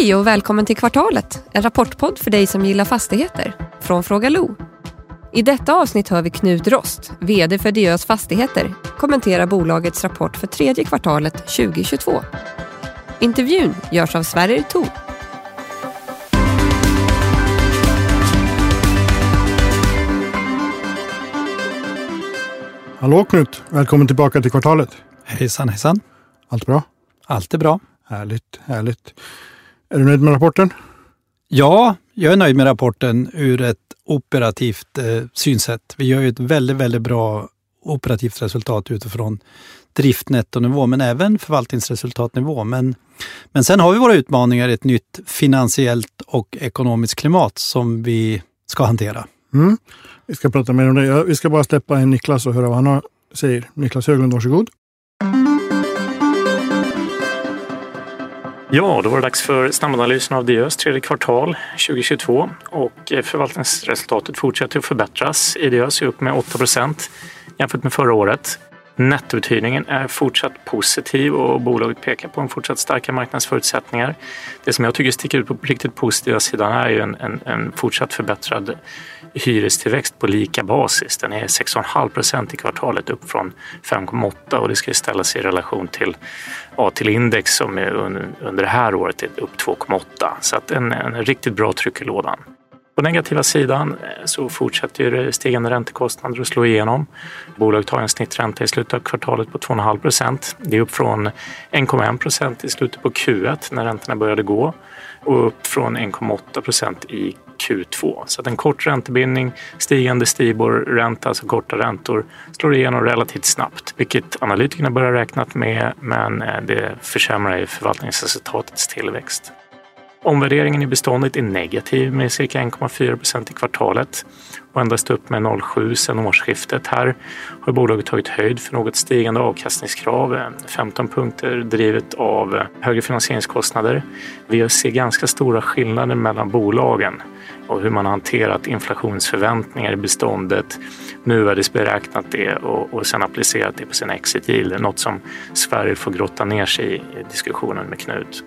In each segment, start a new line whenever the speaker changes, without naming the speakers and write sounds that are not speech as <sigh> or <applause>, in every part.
Hej och välkommen till Kvartalet, en rapportpodd för dig som gillar fastigheter. Från Fråga Lo. I detta avsnitt hör vi Knut Rost, VD för Diös Fastigheter, kommentera bolagets rapport för tredje kvartalet 2022. Intervjun görs av Sverrir Thor.
Hallå Knut! Välkommen tillbaka till kvartalet.
Hejsan hejsan!
Allt bra?
Allt är bra.
Härligt, härligt. Är du nöjd med rapporten?
Ja, jag är nöjd med rapporten ur ett operativt eh, synsätt. Vi gör ju ett väldigt, väldigt bra operativt resultat utifrån driftnettonivå, men även förvaltningsresultatnivå. Men, men sen har vi våra utmaningar i ett nytt finansiellt och ekonomiskt klimat som vi ska hantera.
Mm. Vi ska prata mer om det. Vi ska bara släppa in Niklas och höra vad han har, säger. Niklas Höglund, varsågod.
Ja, då var det dags för snabbanalysen av Diös tredje kvartal 2022 och eh, förvaltningsresultatet fortsätter att förbättras. I Diös är upp med 8% jämfört med förra året. Nettouthyrningen är fortsatt positiv och bolaget pekar på en fortsatt starka marknadsförutsättningar. Det som jag tycker sticker ut på riktigt positiva sidan är ju en, en, en fortsatt förbättrad hyrestillväxt på lika basis. Den är 6,5 procent i kvartalet upp från 5,8 och det ska ställas i relation till, ja, till index som är under, under det här året är upp 2,8. Så att en, en riktigt bra tryck i lådan. På negativa sidan eh, så fortsätter ju stigande räntekostnader att slå igenom. Bolaget har en snittränta i slutet av kvartalet på 2,5 procent. Det är upp från 1,1 procent i slutet på Q1 när räntorna började gå och upp från 1,8 procent i Q2. Så att en kort räntebindning, stigande Stibor-ränta, alltså korta räntor, slår igenom relativt snabbt, vilket analytikerna börjar räknat med, men eh, det försämrar förvaltningsresultatets tillväxt. Omvärderingen i beståndet är negativ med cirka 1,4 procent i kvartalet och endast upp med 0,7 sedan årsskiftet. Här har bolaget tagit höjd för något stigande avkastningskrav, 15 punkter drivet av högre finansieringskostnader. Vi ser ganska stora skillnader mellan bolagen och hur man har hanterat inflationsförväntningar i beståndet, nuvärdesberäknat det och, och sen applicerat det på sin exit yield, något som Sverige får grotta ner sig i diskussionen med Knut.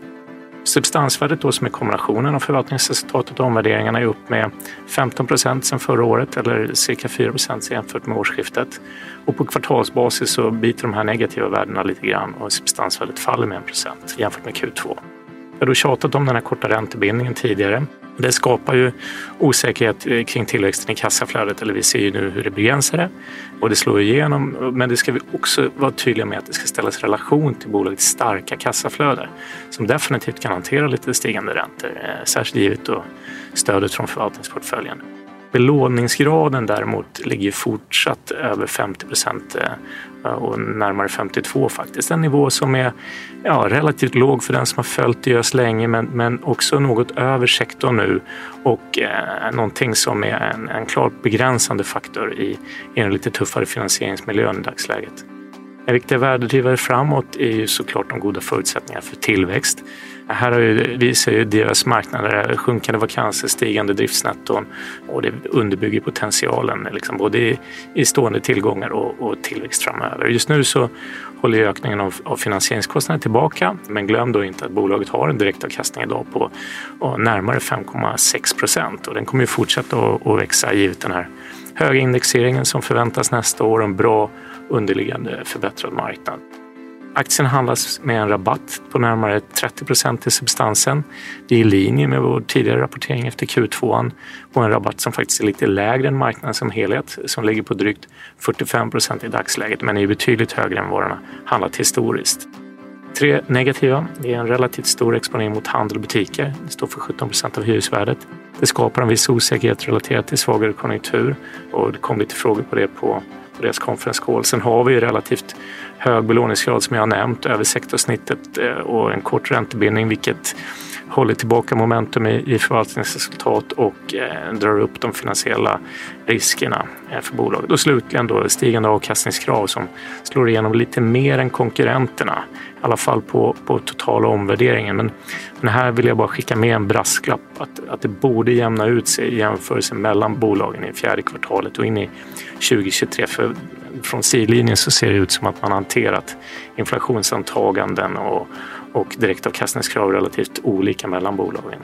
Substansvärdet då som är kombinationen av förvaltningsresultatet och omvärderingarna är upp med 15 procent sedan förra året eller cirka 4 procent jämfört med årsskiftet. Och på kvartalsbasis så biter de här negativa värdena lite grann och substansvärdet faller med 1 procent jämfört med Q2. Jag har då tjatat om den här korta räntebindningen tidigare det skapar ju osäkerhet eh, kring tillväxten i kassaflödet, eller vi ser ju nu hur det begränsar det och det slår igenom. Men det ska vi också vara tydliga med att det ska ställas i relation till bolagets starka kassaflöde som definitivt kan hantera lite stigande räntor, eh, särskilt givet då stödet från förvaltningsportföljen. Belåningsgraden däremot ligger fortsatt över 50 procent eh, och närmare 52 faktiskt. En nivå som är ja, relativt låg för den som har följt IÖS länge men, men också något över sektorn nu och eh, någonting som är en, en klart begränsande faktor i, i en lite tuffare finansieringsmiljö i dagsläget. En viktig värdedrivare framåt är ju såklart de goda förutsättningarna för tillväxt. Här har ju, visar ju deras marknader sjunkande vakanser, stigande driftsnetton och det underbygger potentialen liksom både i, i stående tillgångar och, och, tillväxt framöver. Just nu så håller ökningen av, av finansieringskostnader tillbaka men glöm då inte att bolaget har en direktavkastning idag på närmare 5,6 procent och den kommer ju fortsätta att, att växa givet den här höga indexeringen som förväntas nästa år och en bra underliggande förbättrad marknad. Aktien handlas med en rabatt på närmare 30 procent i substansen. Det är i linje med vår tidigare rapportering efter Q2 och en rabatt som faktiskt är lite lägre än marknaden som helhet som ligger på drygt 45 procent i dagsläget men är betydligt högre än vad den har handlat historiskt. Tre negativa. Det är en relativt stor exponering mot handel och butiker. Det står för 17 procent av hyresvärdet. Det skapar en viss osäkerhet relaterat till svagare konjunktur och det kom lite frågor på det på på deras conference call. Sen har vi ju relativt hög belåningsgrad som jag har nämnt, över sektorsnittet eh, och en kort räntebindning vilket håller tillbaka momentum i, förvaltningsresultat och eh, drar upp de finansiella riskerna eh, för bolaget. Och slutligen då stigande avkastningskrav som slår igenom lite mer än konkurrenterna, i alla fall på, på totala omvärderingen. Men, men här vill jag bara skicka med en brasklapp att, att det borde jämna ut sig i jämförelse mellan bolagen i fjärde kvartalet och in i 2023. För från sidlinjen så ser det ut som att man hanterat inflationsantaganden och och direktavkastningskrav relativt olika mellan bolagen.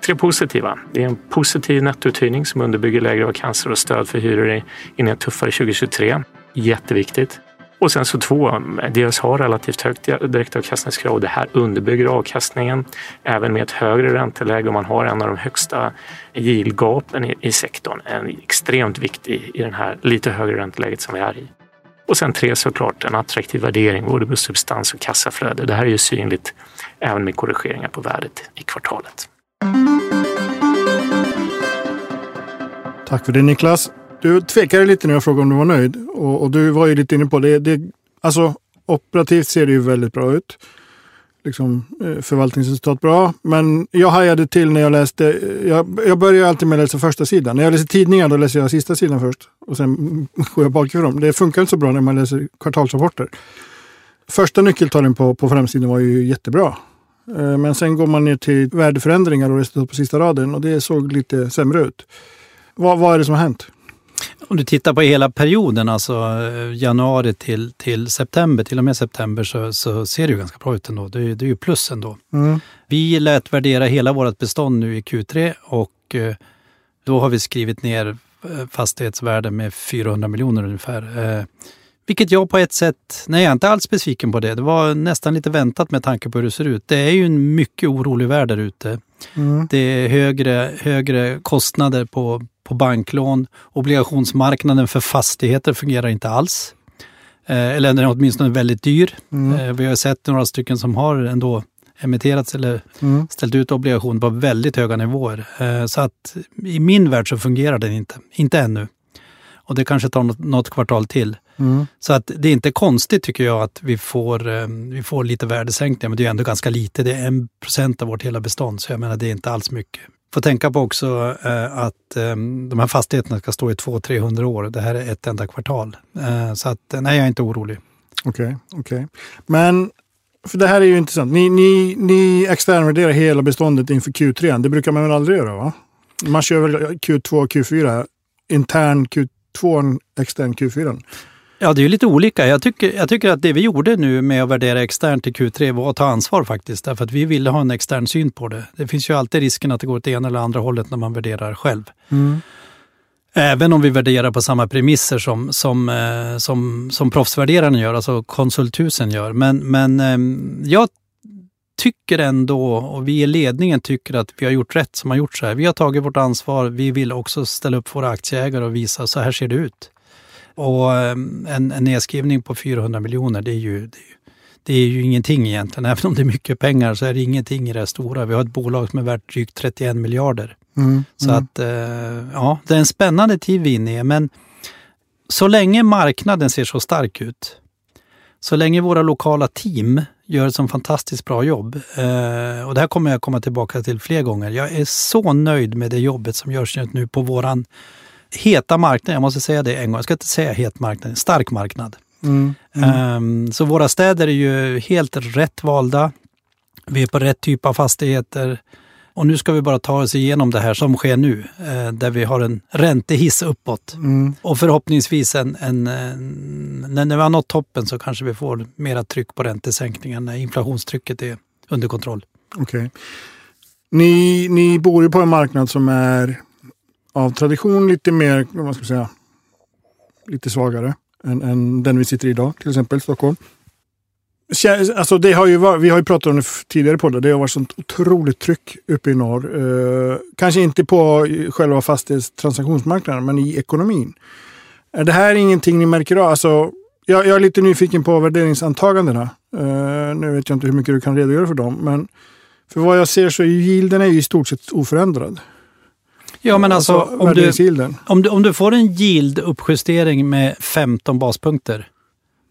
Tre positiva. Det är en positiv nettouthyrning som underbygger lägre vakanser och stöd för hyror in i ett tuffare 2023. Jätteviktigt. Och sen så två, dels har relativt högt direktavkastningskrav och det här underbygger avkastningen även med ett högre ränteläge och man har en av de högsta yieldgapen i, i sektorn. En extremt viktig i det här lite högre ränteläget som vi är i. Och sen tre såklart en attraktiv värdering både på substans och kassaflöde. Det här är ju synligt även med korrigeringar på värdet i kvartalet.
Tack för det Niklas. Du tvekade lite när jag frågade om du var nöjd och, och du var ju lite inne på det. det. Alltså operativt ser det ju väldigt bra ut. Liksom, eh, förvaltningsresultat bra. Men jag hajade till när jag läste. Eh, jag, jag börjar alltid med att läsa första sidan. När jag läser tidningar då läser jag sista sidan först. Och sen <laughs> går jag bakifrån. Det funkar inte så bra när man läser kvartalsrapporter. Första nyckeltalen på, på framsidan var ju jättebra. Eh, men sen går man ner till värdeförändringar och resultat på sista raden och det såg lite sämre ut. Vad, vad är det som har hänt?
Om du tittar på hela perioden, alltså eh, januari till, till september, till och med september, så, så ser det ju ganska bra ut ändå. Det, det är ju plus ändå. Mm. Vi lät värdera hela vårt bestånd nu i Q3 och eh, då har vi skrivit ner fastighetsvärden med 400 miljoner ungefär. Vilket jag på ett sätt, nej jag är inte alls besviken på det. Det var nästan lite väntat med tanke på hur det ser ut. Det är ju en mycket orolig värld där ute. Mm. Det är högre, högre kostnader på, på banklån. Obligationsmarknaden för fastigheter fungerar inte alls. Eh, eller den är åtminstone väldigt dyr. Mm. Eh, vi har sett några stycken som har ändå emitterats eller mm. ställt ut obligationer på väldigt höga nivåer. Eh, så att i min värld så fungerar den inte. Inte ännu. Och det kanske tar något, något kvartal till. Mm. Så att det är inte konstigt tycker jag att vi får, vi får lite värdesänkningar, men det är ändå ganska lite. Det är en procent av vårt hela bestånd, så jag menar det är inte alls mycket. Får tänka på också eh, att eh, de här fastigheterna ska stå i 200-300 år. Det här är ett enda kvartal. Eh, så att nej, jag är inte orolig.
Okej, okay, okej. Okay. Men för det här är ju intressant. Ni, ni, ni externvärderar hela beståndet inför Q3. Det brukar man väl aldrig göra? va? Man kör väl Q2 och Q4 intern Q2, extern Q4?
Ja, det är lite olika. Jag tycker, jag tycker att det vi gjorde nu med att värdera externt till Q3 var att ta ansvar faktiskt. Därför att vi ville ha en extern syn på det. Det finns ju alltid risken att det går åt ena eller andra hållet när man värderar själv. Mm. Även om vi värderar på samma premisser som, som, eh, som, som proffsvärderaren gör, alltså konsulthusen gör. Men, men eh, jag tycker ändå, och vi i ledningen tycker att vi har gjort rätt som har gjort så här. Vi har tagit vårt ansvar. Vi vill också ställa upp för våra aktieägare och visa så här ser det ut. Och ehm, en, en nedskrivning på 400 miljoner, det är, ju, det, är ju, det är ju ingenting egentligen. <laughs> Även om det är mycket pengar så är det ingenting i det stora. Vi har ett bolag som är värt drygt 31 miljarder. Mm, så mm. att, eh, ja, det är en spännande tid vi är inne i. Men så länge marknaden ser så stark ut, så länge våra lokala team gör ett så fantastiskt bra jobb. Eh, och det här kommer jag komma tillbaka till fler gånger. Jag är så nöjd med det jobbet som görs nu på våran heta marknad, jag måste säga det en gång, jag ska inte säga het marknad, stark marknad. Mm, mm. Um, så våra städer är ju helt rätt valda. Vi är på rätt typ av fastigheter. Och nu ska vi bara ta oss igenom det här som sker nu, eh, där vi har en räntehiss uppåt. Mm. Och förhoppningsvis en, en, en, när vi har nått toppen så kanske vi får mera tryck på räntesänkningen när inflationstrycket är under kontroll.
Okej. Okay. Ni, ni bor ju på en marknad som är av tradition lite mer, vad ska jag säga, lite svagare än, än den vi sitter i idag, till exempel Stockholm. Alltså det har ju vi har ju pratat om det tidigare på det. Det har varit sånt otroligt tryck uppe i norr. Eh, kanske inte på själva fastighetstransaktionsmarknaden, men i ekonomin. Är det här ingenting ni märker av? Alltså, jag, jag är lite nyfiken på värderingsantagandena. Eh, nu vet jag inte hur mycket du kan redogöra för dem, men för vad jag ser så är yielden är i stort sett oförändrad.
Ja, men alltså, alltså om, du, om, du, om du får en yield-uppjustering med 15 baspunkter,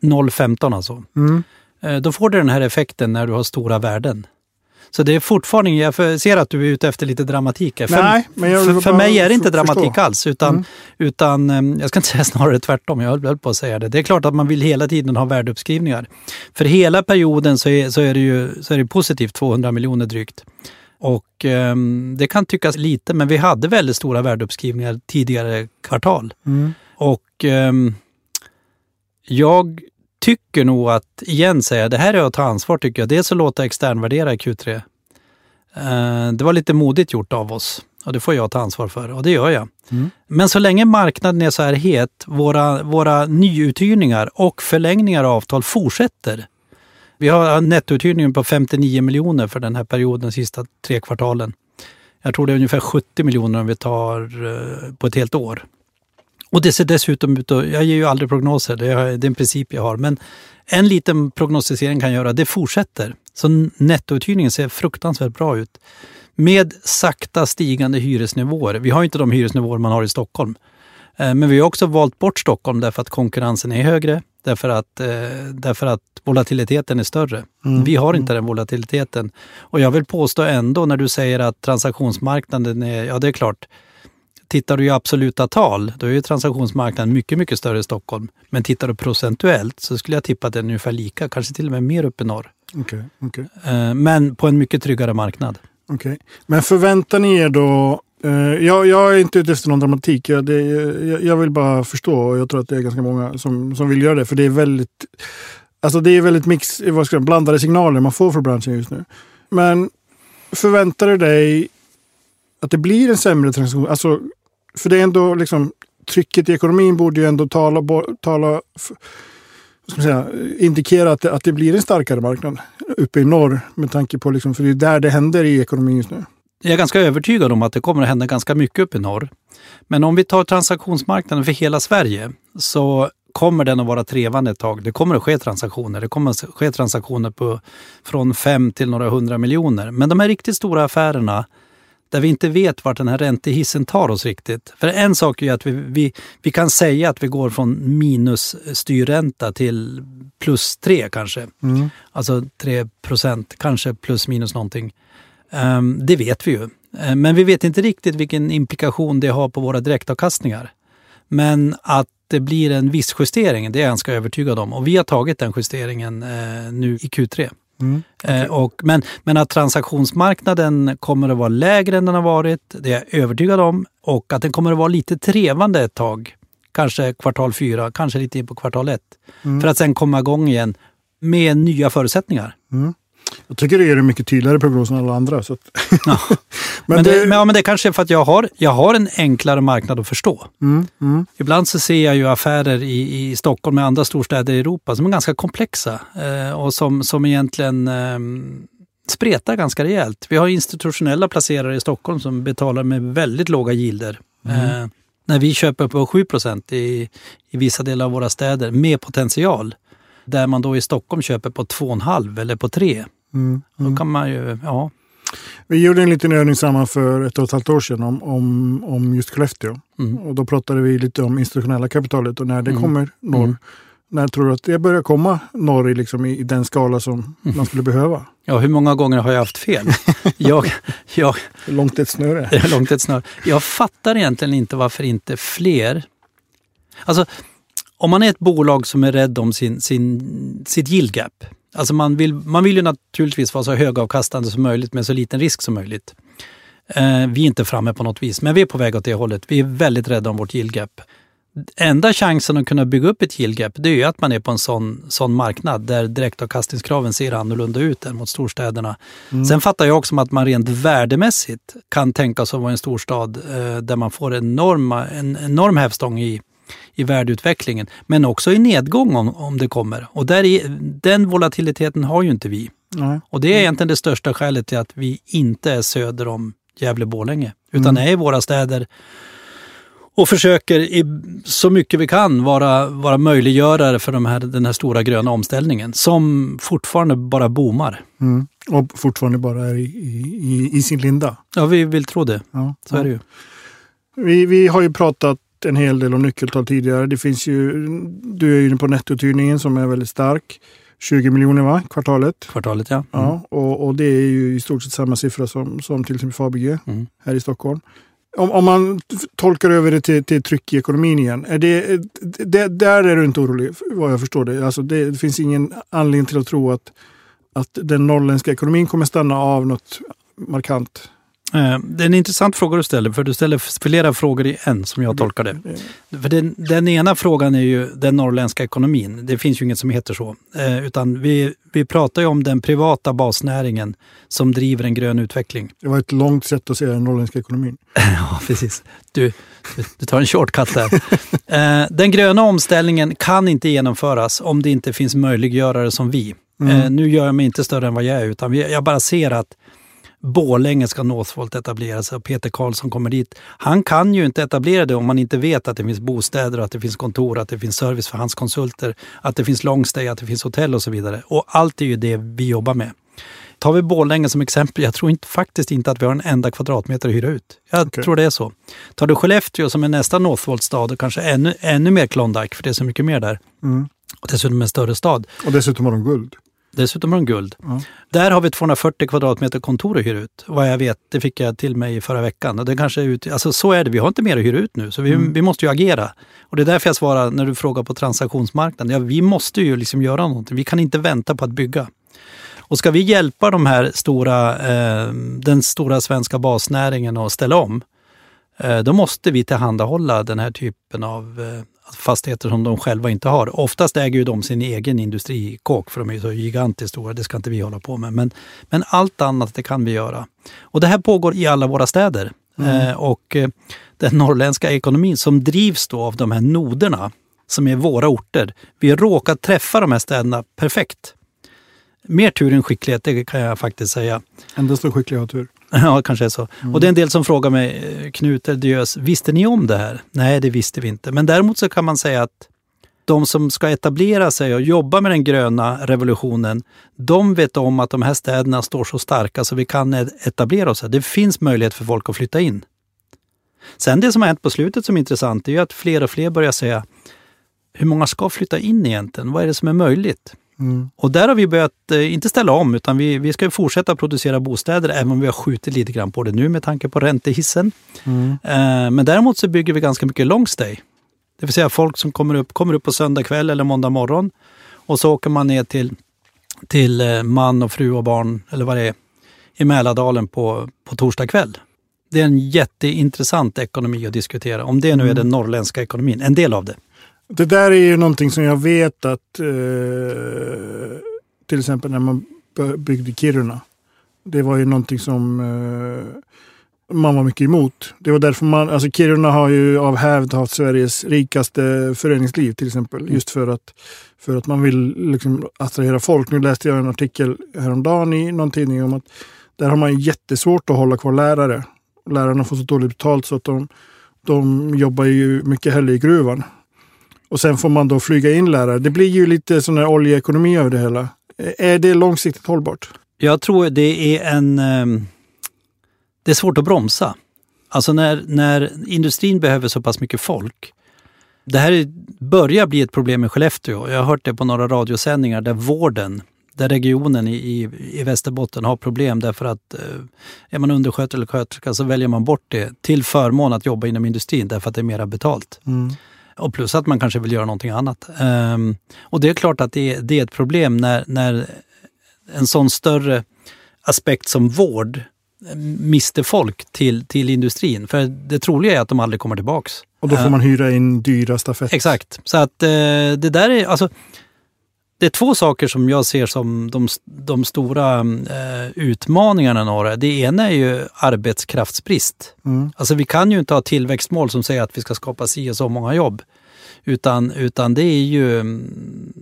0,15 alltså, mm. Eh, då får du den här effekten när du har stora värden. Så det är fortfarande, jag ser att du är ute efter lite dramatik. För, Nej, men jag för, för mig är det inte dramatik förstå. alls, utan, mm. utan ehm, jag ska inte säga <laughs> snarare tvärtom, jag höll på att säga det. Det är klart att man vill hela tiden ha värdeuppskrivningar. För hela perioden så är, så är, det, ju, så är det positivt 200 miljoner drygt. Och eh, det kan tyckas lite, men vi hade väldigt stora värdeuppskrivningar tidigare kvartal. Mm. Och eh, jag tycker nog att, igen säga, det här är att ta ansvar tycker jag. Dels att låta externvärdera i Q3. Eh, det var lite modigt gjort av oss och det får jag ta ansvar för och det gör jag.
Mm.
Men så länge marknaden är så här het, våra, våra nyuthyrningar och förlängningar av avtal fortsätter. Vi har nettouthyrningen på 59 miljoner för den här perioden, de sista tre kvartalen. Jag tror det är ungefär 70 miljoner om vi tar eh, på ett helt år. Och det ser dessutom ut att, jag ger ju aldrig prognoser, det är, en princip jag har, men en liten prognostisering kan jag göra, det fortsätter. Så nettouthyrningen ser fruktansvärt bra ut. Med sakta stigande hyresnivåer. Vi har inte de hyresnivåer man har i Stockholm. Eh, men vi har också valt bort Stockholm därför att konkurrensen är högre, därför att, eh, därför att volatiliteten är större.
Mm.
Vi har inte den volatiliteten. Och jag vill påstå ändå när du säger att transaktionsmarknaden är, ja det är klart, tittar du i absoluta tal, då är ju transaktionsmarknaden mycket, mycket större i Stockholm. Men tittar du procentuellt så skulle jag tippa att den är ungefär lika, kanske till och med mer uppe i norr.
Okej, okej.
Eh, Men på en mycket tryggare marknad.
Okej. Men förväntar ni er då... Eh, jag, jag är inte ute efter någon dramatik. Jag, det, jag, jag vill bara förstå och jag tror att det är ganska många som, som vill göra det. För det är väldigt... Alltså det är väldigt mix, vad ska jag, blandade signaler man får från branschen just nu. Men förväntar du dig att det blir en sämre transaktion? Alltså, för det är ändå liksom... Trycket i ekonomin borde ju ändå tala... bo- tala ska man säga, indikera att det, att det blir en starkare marknad uppe i norr. Med tanke på, liksom, för det är där det händer i ekonomin just nu.
Jag är ganska övertygad om att det kommer att hända ganska mycket uppe i norr. Men om vi tar transaktionsmarknaden för hela Sverige så kommer den att vara trevande ett tag. Det kommer att ske transaktioner. Det kommer att ske transaktioner på från fem till några hundra miljoner. Men de här riktigt stora affärerna där vi inte vet vart den här räntehissen tar oss riktigt. För en sak är att vi, vi, vi kan säga att vi går från minusstyrränta till plus tre kanske.
Mm.
Alltså 3 procent, kanske plus minus någonting. Ehm, det vet vi ju. Ehm, men vi vet inte riktigt vilken implikation det har på våra direktavkastningar. Men att det blir en viss justering, det är jag ganska övertygad om. Och vi har tagit den justeringen eh, nu i Q3.
Mm.
Eh, och, men, men att transaktionsmarknaden kommer att vara lägre än den har varit, det är jag övertygad om. Och att den kommer att vara lite trevande ett tag. Kanske kvartal fyra, kanske lite in på kvartal ett.
Mm.
För att sen komma igång igen med nya förutsättningar.
Mm. Jag tycker det är en mycket tydligare prognos än alla andra. Så.
Ja. <laughs>
men
Men,
det,
det, men, ja, men det kanske är för att jag har, jag har en enklare marknad att förstå.
mm, mm,
Ibland så ser jag ju affärer i, i Stockholm och andra storstäder i Europa som är ganska komplexa eh, och som, som egentligen eh, spretar ganska rejält. Vi har institutionella placerare i Stockholm som betalar med väldigt låga yielder. Eh, när vi köper på 7 i, i vissa delar av våra städer med potential. Där man då i Stockholm köper på 2,5 eller på 3.
Mm,
Då
mm.
kan man ju, ja.
Vi gjorde en liten övning samman för ett och ett halvt år sedan om, om, om just Skellefteå.
Mm.
Och då pratade vi lite om institutionella kapitalet och när det
Mm.
kommer norr.
Mm.
När tror du att det börjar komma norr i, liksom, i, den skala som
Mm.
man skulle behöva?
Ja, hur många gånger har jag haft fel? <laughs> jag, jag,
långt ett snöre? <laughs>
långt ett snör. Jag fattar egentligen inte varför inte fler... Alltså, om man är ett bolag som är rädd om sin, sin, sitt yield gap. Alltså man vill, man vill ju naturligtvis vara så högavkastande som möjligt med så liten risk som möjligt. Eh, vi är inte framme på något vis, men vi är på väg åt det hållet. Vi är väldigt rädda om vårt yield gap. Enda chansen att kunna bygga upp ett yield gap, det är ju att man är på en sån, sån marknad där direktavkastningskraven ser annorlunda ut än mot storstäderna. Sen fattar jag också att man rent värdemässigt kan tänka sig att vara en storstad eh, där man får enorma, en enorm hävstång i, i värdeutvecklingen. Men också i nedgång om, om det kommer. Och där är, den volatiliteten har ju inte vi.
Nej.
Och det är egentligen det största skälet till att vi inte är söder om Gävle-Borlänge. Utan är i våra städer och försöker i, så mycket vi kan vara, vara möjliggörare för de här, den här stora gröna omställningen som fortfarande bara boomar.
Mm. Och fortfarande bara är i, i, i, i sin linda.
Ja, vi vill tro det.
Ja.
Så är det ju.
Vi, vi har ju pratat en hel del om nyckeltal tidigare. Det finns ju, du är ju inne på nettouthyrningen som är väldigt stark. 20 miljoner va? kvartalet.
Kvartalet, ja. Mm.
Ja, och, och det är ju i stort sett samma siffra som, som till exempel Fabege
Mm.
här i Stockholm. Om, om man tolkar över det till, till tryck i ekonomin igen. Är det, det, där är du inte orolig vad jag förstår det. Alltså det, det finns ingen anledning till att tro att, att den norrländska ekonomin kommer stanna av något markant
Det är en intressant fråga du ställer, för du ställer flera frågor i en som jag tolkar det. För den, den ena frågan är ju den norrländska ekonomin. Det finns ju inget som heter så. Eh, utan vi, vi pratar ju om den privata basnäringen som driver en grön utveckling.
Det var ett långt sätt att se den norrländska ekonomin. <laughs>
Ja, precis. Du, du, tar en shortcut där. Eh, den gröna omställningen kan inte genomföras om det inte finns möjliggörare som vi.
Mm.
Eh, nu gör jag mig inte större än vad jag är, utan jag bara ser att Borlänge ska Northvolt etablera sig och Peter Karlsson kommer dit. Han kan ju inte etablera det om man inte vet att det finns bostäder, att det finns kontor, att det finns service för hans konsulter, att det finns longstay, att det finns hotell och så vidare. Och allt är ju det vi jobbar med. Tar vi Borlänge som exempel, jag tror inte, faktiskt inte att vi har en enda kvadratmeter att hyra ut. Jag
Okej.
tror det är så. Tar du Skellefteå som är nästa Northvolt-stad och kanske ännu, ännu mer Klondike, för det är så mycket mer där.
Mm.
Och dessutom en större stad.
Och dessutom har de guld.
Dessutom har de guld.
Ja.
Där har vi 240 kvadratmeter kontor att hyra ut. Vad jag vet, det fick jag till mig förra veckan. Och det kanske är ut, alltså så är det, vi har inte mer att hyra ut nu. Så vi,
Mm.
vi måste ju agera. Och det är därför jag svarar när du frågar på transaktionsmarknaden. Ja, vi måste ju liksom göra någonting. Vi kan inte vänta på att bygga. Och ska vi hjälpa de här stora, eh, den stora svenska basnäringen att ställa om, eh, då måste vi tillhandahålla den här typen av eh, fastigheter som de själva inte har. Oftast äger ju de sin egen industrikåk för de är ju så gigantiskt stora, det ska inte vi hålla på med. Men, men allt annat det kan vi göra. Och det här pågår i alla våra städer. Eh, och eh, den norrländska ekonomin som drivs då av de här noderna, som är våra orter. Vi råkar träffa de här städerna perfekt. Mer tur än skicklighet, det kan jag faktiskt säga.
Endast de skickliga har tur. <laughs>
Ja, kanske är så. Och det är en del som frågar mig, eh, Knut Diös, visste ni om det här? Nej, det visste vi inte. Men däremot så kan man säga att de som ska etablera sig och jobba med den gröna revolutionen, de vet om att de här städerna står så starka så vi kan e- etablera oss här. Det finns möjlighet för folk att flytta in. Sen det som har hänt på slutet som är intressant är att fler och fler börjar säga, hur många ska flytta in egentligen? Vad är det som är möjligt?
Mm.
Och där har vi börjat, eh, inte ställa om, utan vi, vi ska fortsätta producera bostäder, även om vi har skjutit lite grann på det nu med tanke på räntehissen.
Mm.
Eh, men däremot så bygger vi ganska mycket long stay. Det vill säga folk som kommer upp, kommer upp på söndag kväll eller måndag morgon och så åker man ner till, till eh, man och fru och barn, eller vad det är, i Mälardalen på, på torsdag kväll. Det är en jätteintressant ekonomi att diskutera, om det nu är den norrländska ekonomin, en del av det.
Det där är ju någonting som jag vet att eh, till exempel när man byggde Kiruna. Det var ju någonting som eh, man var mycket emot. Det var därför man, alltså Kiruna har ju av hävd haft Sveriges rikaste föreningsliv till exempel. Just för att, för att man vill liksom attrahera folk. Nu läste jag en artikel häromdagen i någon tidning om att där har man jättesvårt att hålla kvar lärare. Lärarna får så dåligt betalt så att de, de jobbar ju mycket hellre i gruvan. Och sen får man då flyga in lärare. Det blir ju lite sån här oljeekonomi över det hela. Är det långsiktigt hållbart?
Jag tror det är en... ehm, Det är svårt att bromsa. Alltså när, när industrin behöver så pass mycket folk. Det här är- börjar bli ett problem i Skellefteå. Jag har hört det på några radiosändningar där vården, där regionen i, i, i Västerbotten har problem därför att eh, är man undersköterska eller sköterska så väljer man bort det till förmån att jobba inom industrin därför att det är mera betalt. Och plus att man kanske vill göra någonting annat. Ehm, och det är klart att det är, det är ett problem när, när en sån större aspekt som vård eh, mister folk till, till industrin. För det troliga är att de aldrig kommer tillbaks.
Och då får
Eh,
man hyra in dyra stafett.
Exakt. Så att eh, det där är alltså det är två saker som jag ser som de, de stora eh, utmaningarna i norra. Det ena är ju arbetskraftsbrist.
Mm.
Alltså vi kan ju inte ha tillväxtmål som säger att vi ska skapa si och så många jobb. Utan, utan det är ju... mm,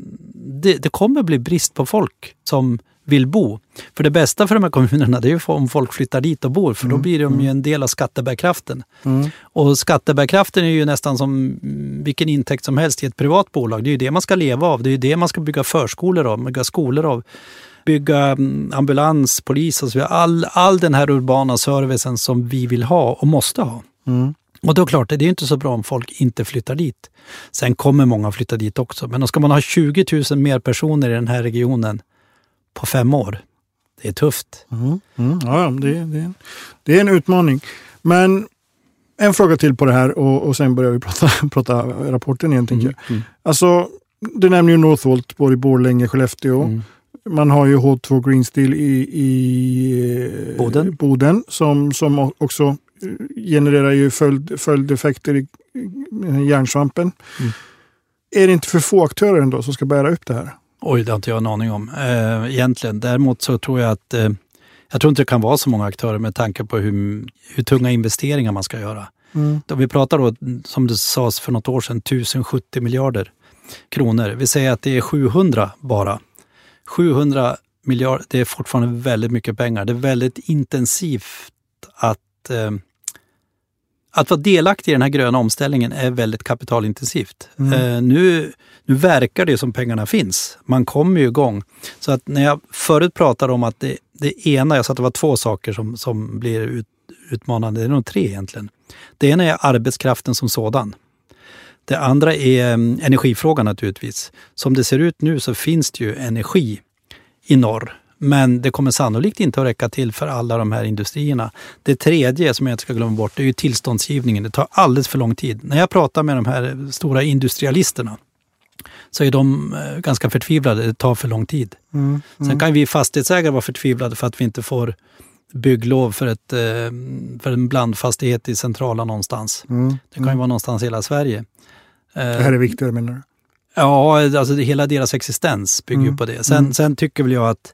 Det, det kommer bli brist på folk som vill bo. För det bästa för de här kommunerna det är ju om folk flyttar dit och bor för då blir de ju en del av skattebärkraften.
Mm.
Och skattebärkraften är ju nästan som mm, vilken intäkt som helst i ett privat bolag. Det är ju det man ska leva av. Det är ju det man ska bygga förskolor av, bygga skolor av, bygga mm, ambulans, polis och så vidare. All, all den här urbana servicen som vi vill ha och måste ha.
Mm.
Och då är det klart, det är inte så bra om folk inte flyttar dit. Sen kommer många flytta dit också. Men då ska man ha 20 000 mer personer i den här regionen på fem år. Det är tufft.
Mm. Mm. Ja, det, det, det är en utmaning. Men en fråga till på det här och, och sen börjar vi prata, <laughs> prata rapporten igen. Tänker jag.
Mm.
Alltså, du nämner ju Northvolt, både i Borlänge, Skellefteå.
Mm.
Man har ju H2 Green Steel i, i eh,
Boden.
Boden som, som också eh, genererar ju följd, följdeffekter i, i järnsvampen.
Mm.
Är det inte för få aktörer ändå som ska bära upp det här?
Oj, det har inte jag en aning om eh, egentligen. Däremot så tror jag att eh, jag tror inte det kan vara så många aktörer med tanke på hur, hur tunga investeringar man ska göra.
Mm.
Då vi pratar då, som det sades för något år sedan, 1070 miljarder kronor. Vi säger att det är 700 bara. 700 miljarder, det är fortfarande väldigt mycket pengar. Det är väldigt intensivt att eh, att vara delaktig i den här gröna omställningen är väldigt kapitalintensivt.
Mm.
Eh, nu, nu verkar det som pengarna finns. Man kommer ju igång. Så att när jag förut pratade om att det, det ena, jag sa att det var två saker som, som blir ut, utmanande, det är nog tre egentligen. Det ena är arbetskraften som sådan. Det andra är mm, energifrågan naturligtvis. Som det ser ut nu så finns det ju energi i norr. Men det kommer sannolikt inte att räcka till för alla de här industrierna. Det tredje som jag inte ska glömma bort är ju tillståndsgivningen. Det tar alldeles för lång tid. När jag pratar med de här stora industrialisterna så är de eh, ganska förtvivlade. Det tar för lång tid.
Mm.
Sen kan vi fastighetsägare vara förtvivlade för att vi inte får bygglov för, ett, eh, för en blandfastighet i centrala någonstans.
Mm.
Det kan ju vara någonstans i hela Sverige.
Det här är viktigare menar du?
Ja, alltså hela deras existens bygger ju
Mm.
på det. Sen,
Mm.
sen tycker väl jag att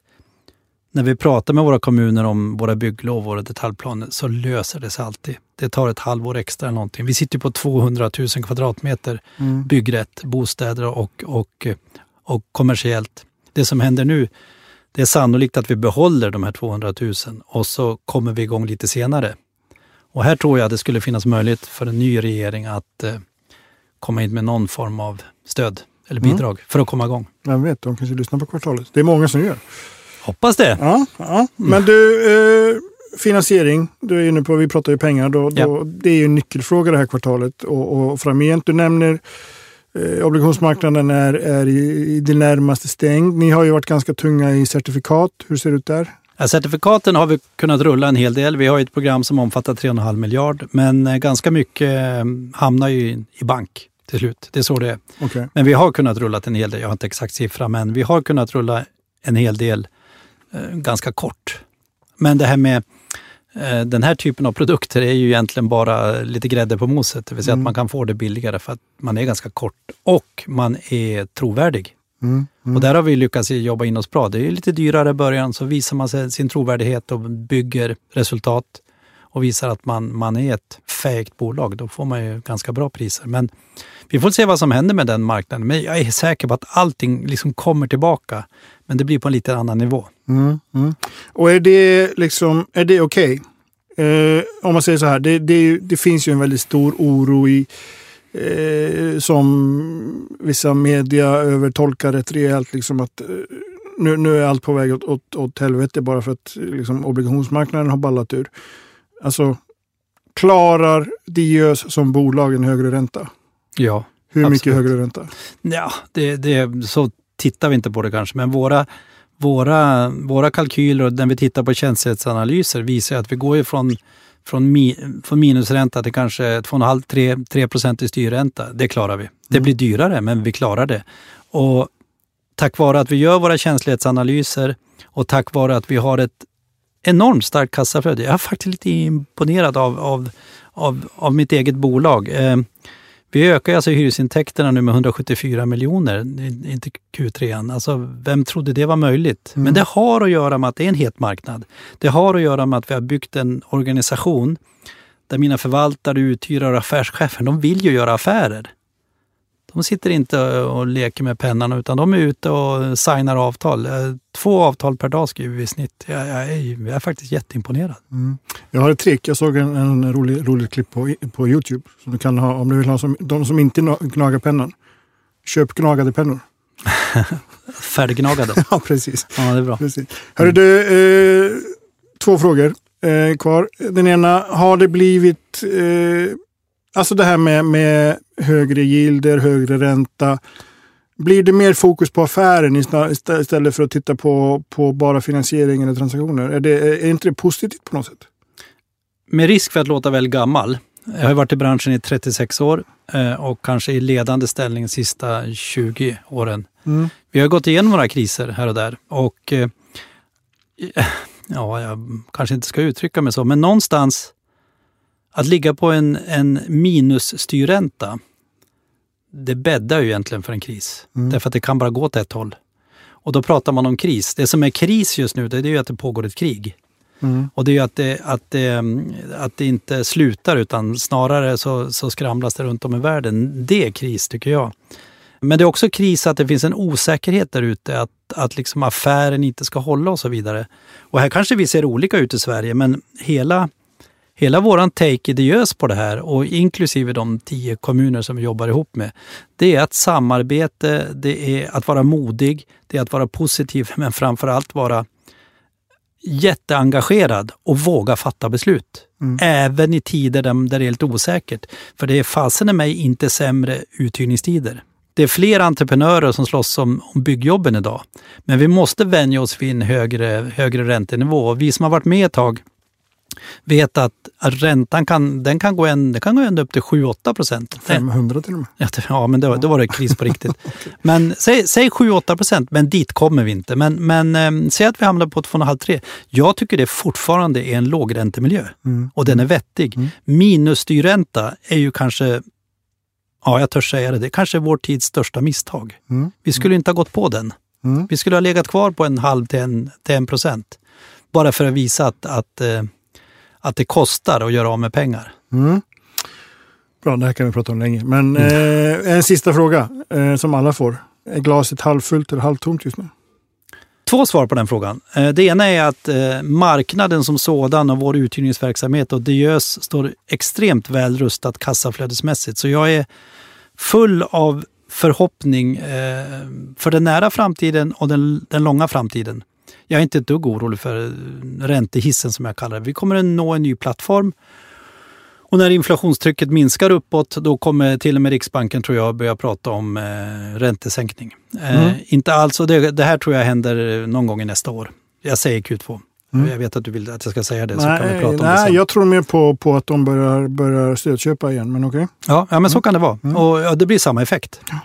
när vi pratar med våra kommuner om våra bygglov och detaljplaner så löser det sig alltid. Det tar ett halvår extra eller någonting. Vi sitter på 200 000 kvadratmeter
Mm.
byggrätt, bostäder och, och, och kommersiellt. Det som händer nu, det är sannolikt att vi behåller de här 200 000 och så kommer vi igång lite senare. Och här tror jag att det skulle finnas möjlighet för en ny regering att eh, komma in med någon form av stöd eller
Mm.
bidrag för att komma igång.
Vem vet, de kanske lyssnar på kvartalet. Det är många som gör.
Hoppas det.
Ja, ja. Men du, eh, finansiering. Du är inne på, vi pratar ju pengar. Då,
Ja.
då, det är ju en nyckelfråga det här kvartalet och, och framgent. Du nämner eh, obligationsmarknaden är, är i, i det närmaste stängd. Ni har ju varit ganska tunga i certifikat. Hur ser det ut där?
Ja, certifikaten har vi kunnat rulla en hel del. Vi har ett program som omfattar 3,5 miljard, men eh, ganska mycket eh, hamnar ju i, bank till slut. Det är så det är.
Okej.
Men vi har kunnat rulla en hel del, jag har inte exakt siffra, men vi har kunnat rulla en hel del ganska kort. Men det här med eh, den här typen av produkter är ju egentligen bara lite grädde på moset, det vill säga
Mm.
att man kan få det billigare för att man är ganska kort och man är trovärdig.
Mm. Mm.
Och där har vi lyckats jobba in oss bra. Det är lite dyrare i början, så visar man sin trovärdighet och bygger resultat och visar att man, man är ett fäigt bolag. Då får man ju ganska bra priser. Men vi får se vad som händer med den marknaden. Men jag är säker på att allting liksom kommer tillbaka. Men det blir på en lite annan nivå.
Mm, mm. Och är det liksom, är det okej? Eh, om man säger så här, det, det, det finns ju en väldigt stor oro i eh, som vissa media övertolkar rätt rejält. Liksom att, eh, nu, nu är allt på väg åt, åt, åt helvete bara för att liksom, obligationsmarknaden har ballat ur. Alltså, klarar Diös som bolag en högre ränta?
Ja,
Hur mycket
Absolut.
högre ränta?
ja det, det, så tittar vi inte på det kanske. Men våra, våra, våra kalkyler och när vi tittar på känslighetsanalyser visar att vi går ju från från, mi, från minusränta till kanske 2,5-3 procent i styrränta. Det klarar vi. Det
Mm.
blir dyrare, men vi klarar det. Och tack vare att vi gör våra känslighetsanalyser och tack vare att vi har ett enormt starkt kassaflöde. Jag är faktiskt lite imponerad av, av, av, av mitt eget bolag. Eh, vi ökar alltså hyresintäkterna nu med 174 miljoner, inte Q3. Alltså, vem trodde det var möjligt?
Mm.
Men det har att göra med att det är en het marknad. Det har att göra med att vi har byggt en organisation där mina förvaltare, uthyrare och affärschefer, de vill ju göra affärer. De sitter inte och leker med pennan utan de är ute och signar avtal. Eh, Två avtal per dag skriver vi i snitt. Jag, jag, är, jag är faktiskt jätteimponerad.
Mm. Jag har ett trick. Jag såg en, en rolig, rolig klipp på, på Youtube. Som du kan ha om du vill ha som, de som inte na- gnagar pennan. Köp gnagade pennor. <laughs>
Färdiggnagade. <laughs>
Ja, precis.
Ja, det är bra.
precis. Hörru du, eh, två frågor eh, kvar. Den ena, har det blivit... Eh, alltså det här med, med högre gilder, högre ränta. Blir det mer fokus på affären istället för att titta på, på bara finansiering eller transaktioner? Är, det, är inte det positivt på något sätt?
Med risk för att låta väldigt gammal Jag har varit i branschen i 36 år eh, och kanske i ledande ställning de sista 20 åren.
Mm.
Vi har gått igenom några kriser här och där och eh, <laughs> ja, jag kanske inte ska uttrycka mig så, men någonstans att ligga på en, en minusstyrränta, det bäddar ju egentligen för en kris.
Mm.
Därför att det kan bara gå åt ett håll. Och då pratar man om kris. Det som är kris just nu, det är ju att det pågår ett krig.
Mm.
Och det är ju att det, att det, att det inte slutar utan snarare så, så skramlas det runt om i världen. Det är kris tycker jag. Men det är också kris att det finns en osäkerhet där ute, att, att liksom affären inte ska hålla och så vidare. Och här kanske vi ser olika ut i Sverige, men hela, hela våran take idéös på det här och inklusive de tio kommuner som vi jobbar ihop med, det är att samarbete, det är att vara modig, det är att vara positiv, <laughs> men framför allt vara jätteengagerad och våga fatta beslut.
Mm.
Även i tider där, där det är helt osäkert. För det är fasen i mig inte sämre uthyrningstider. Det är fler entreprenörer som slåss om, om byggjobben idag. Men vi måste vänja oss vid en högre, högre räntenivå. Och vi som har varit med ett tag vet att, att räntan kan, den kan gå, en, den kan gå ända upp till 7-8 procent.
500 till och med.
Ja, men då, då var det kris på riktigt. <laughs> Men säg, säg 7-8 procent, men dit kommer vi inte. Men, men eh, säg att vi hamnar på 2,5-3. Jag tycker det fortfarande är en lågräntemiljö
Mm.
och den är vettig.
Mm.
Minusstyrränta är ju kanske, ja jag törs säga det, det är kanske vår tids största misstag.
Mm.
Vi skulle inte ha gått på den.
Mm.
Vi skulle ha legat kvar på en halv till en, till en procent. Bara för att visa att, att, eh, att det kostar att göra av med pengar.
Mm. Bra, det här kan vi prata om länge. Men eh, en sista fråga eh, som alla får. Är glaset halvfullt eller halvtomt just nu?
Två svar på den frågan. Eh, Det ena är att eh, marknaden som sådan och vår uthyrningsverksamhet och Diös står extremt väl rustat kassaflödesmässigt. Så jag är full av förhoppning eh, för den nära framtiden och den, den långa framtiden. Jag är inte ett dugg orolig för eh, räntehissen som jag kallar det. Vi kommer att nå en ny plattform. Och när inflationstrycket minskar uppåt, då kommer till och med Riksbanken tror jag börja prata om eh, räntesänkning. Eh,
Mm.
Inte alls, och det, det här tror jag händer någon gång i nästa år. Jag säger Q2.
Mm.
Jag vet att du vill att jag ska säga det, så kan vi
Nej,
prata om det
nej
sen.
jag tror mer på, på att de börjar, börjar stödköpa igen. Men okej.
Ja, ja men så kan det vara.
Mm.
Och ja, det blir samma effekt. Eh,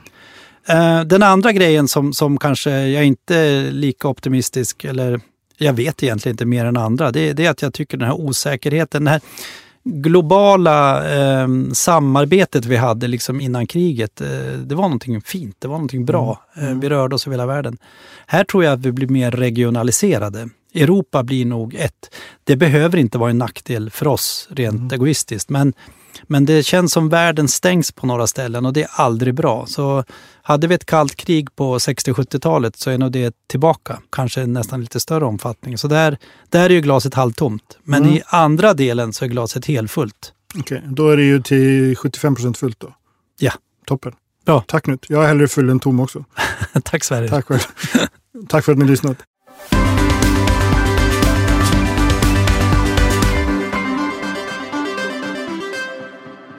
den andra grejen som, som kanske jag inte är lika optimistisk, eller jag vet egentligen inte mer än andra, det, det är att jag tycker den här osäkerheten, den här globala eh, samarbetet vi hade liksom innan kriget, eh, det var någonting fint, det var någonting bra.
Mm.
Eh, vi rörde oss över hela världen. Här tror jag att vi blir mer regionaliserade. Europa blir nog ett. Det behöver inte vara en nackdel för oss rent
Mm.
egoistiskt, men men det känns som världen stängs på några ställen och det är aldrig bra. Så hade vi ett kallt krig på 60-70-talet så är nog det tillbaka, kanske nästan lite större omfattning. Så där, där är ju glaset halvtomt. Men
Mm.
i andra delen så är glaset helfullt.
Okej, då är det ju till 75 procent fullt då.
Ja.
Toppen.
Bra.
Tack Knut. Jag är hellre full än tom också. <laughs>
Tack Sverige.
Tack själv. <laughs> Tack för att ni lyssnat.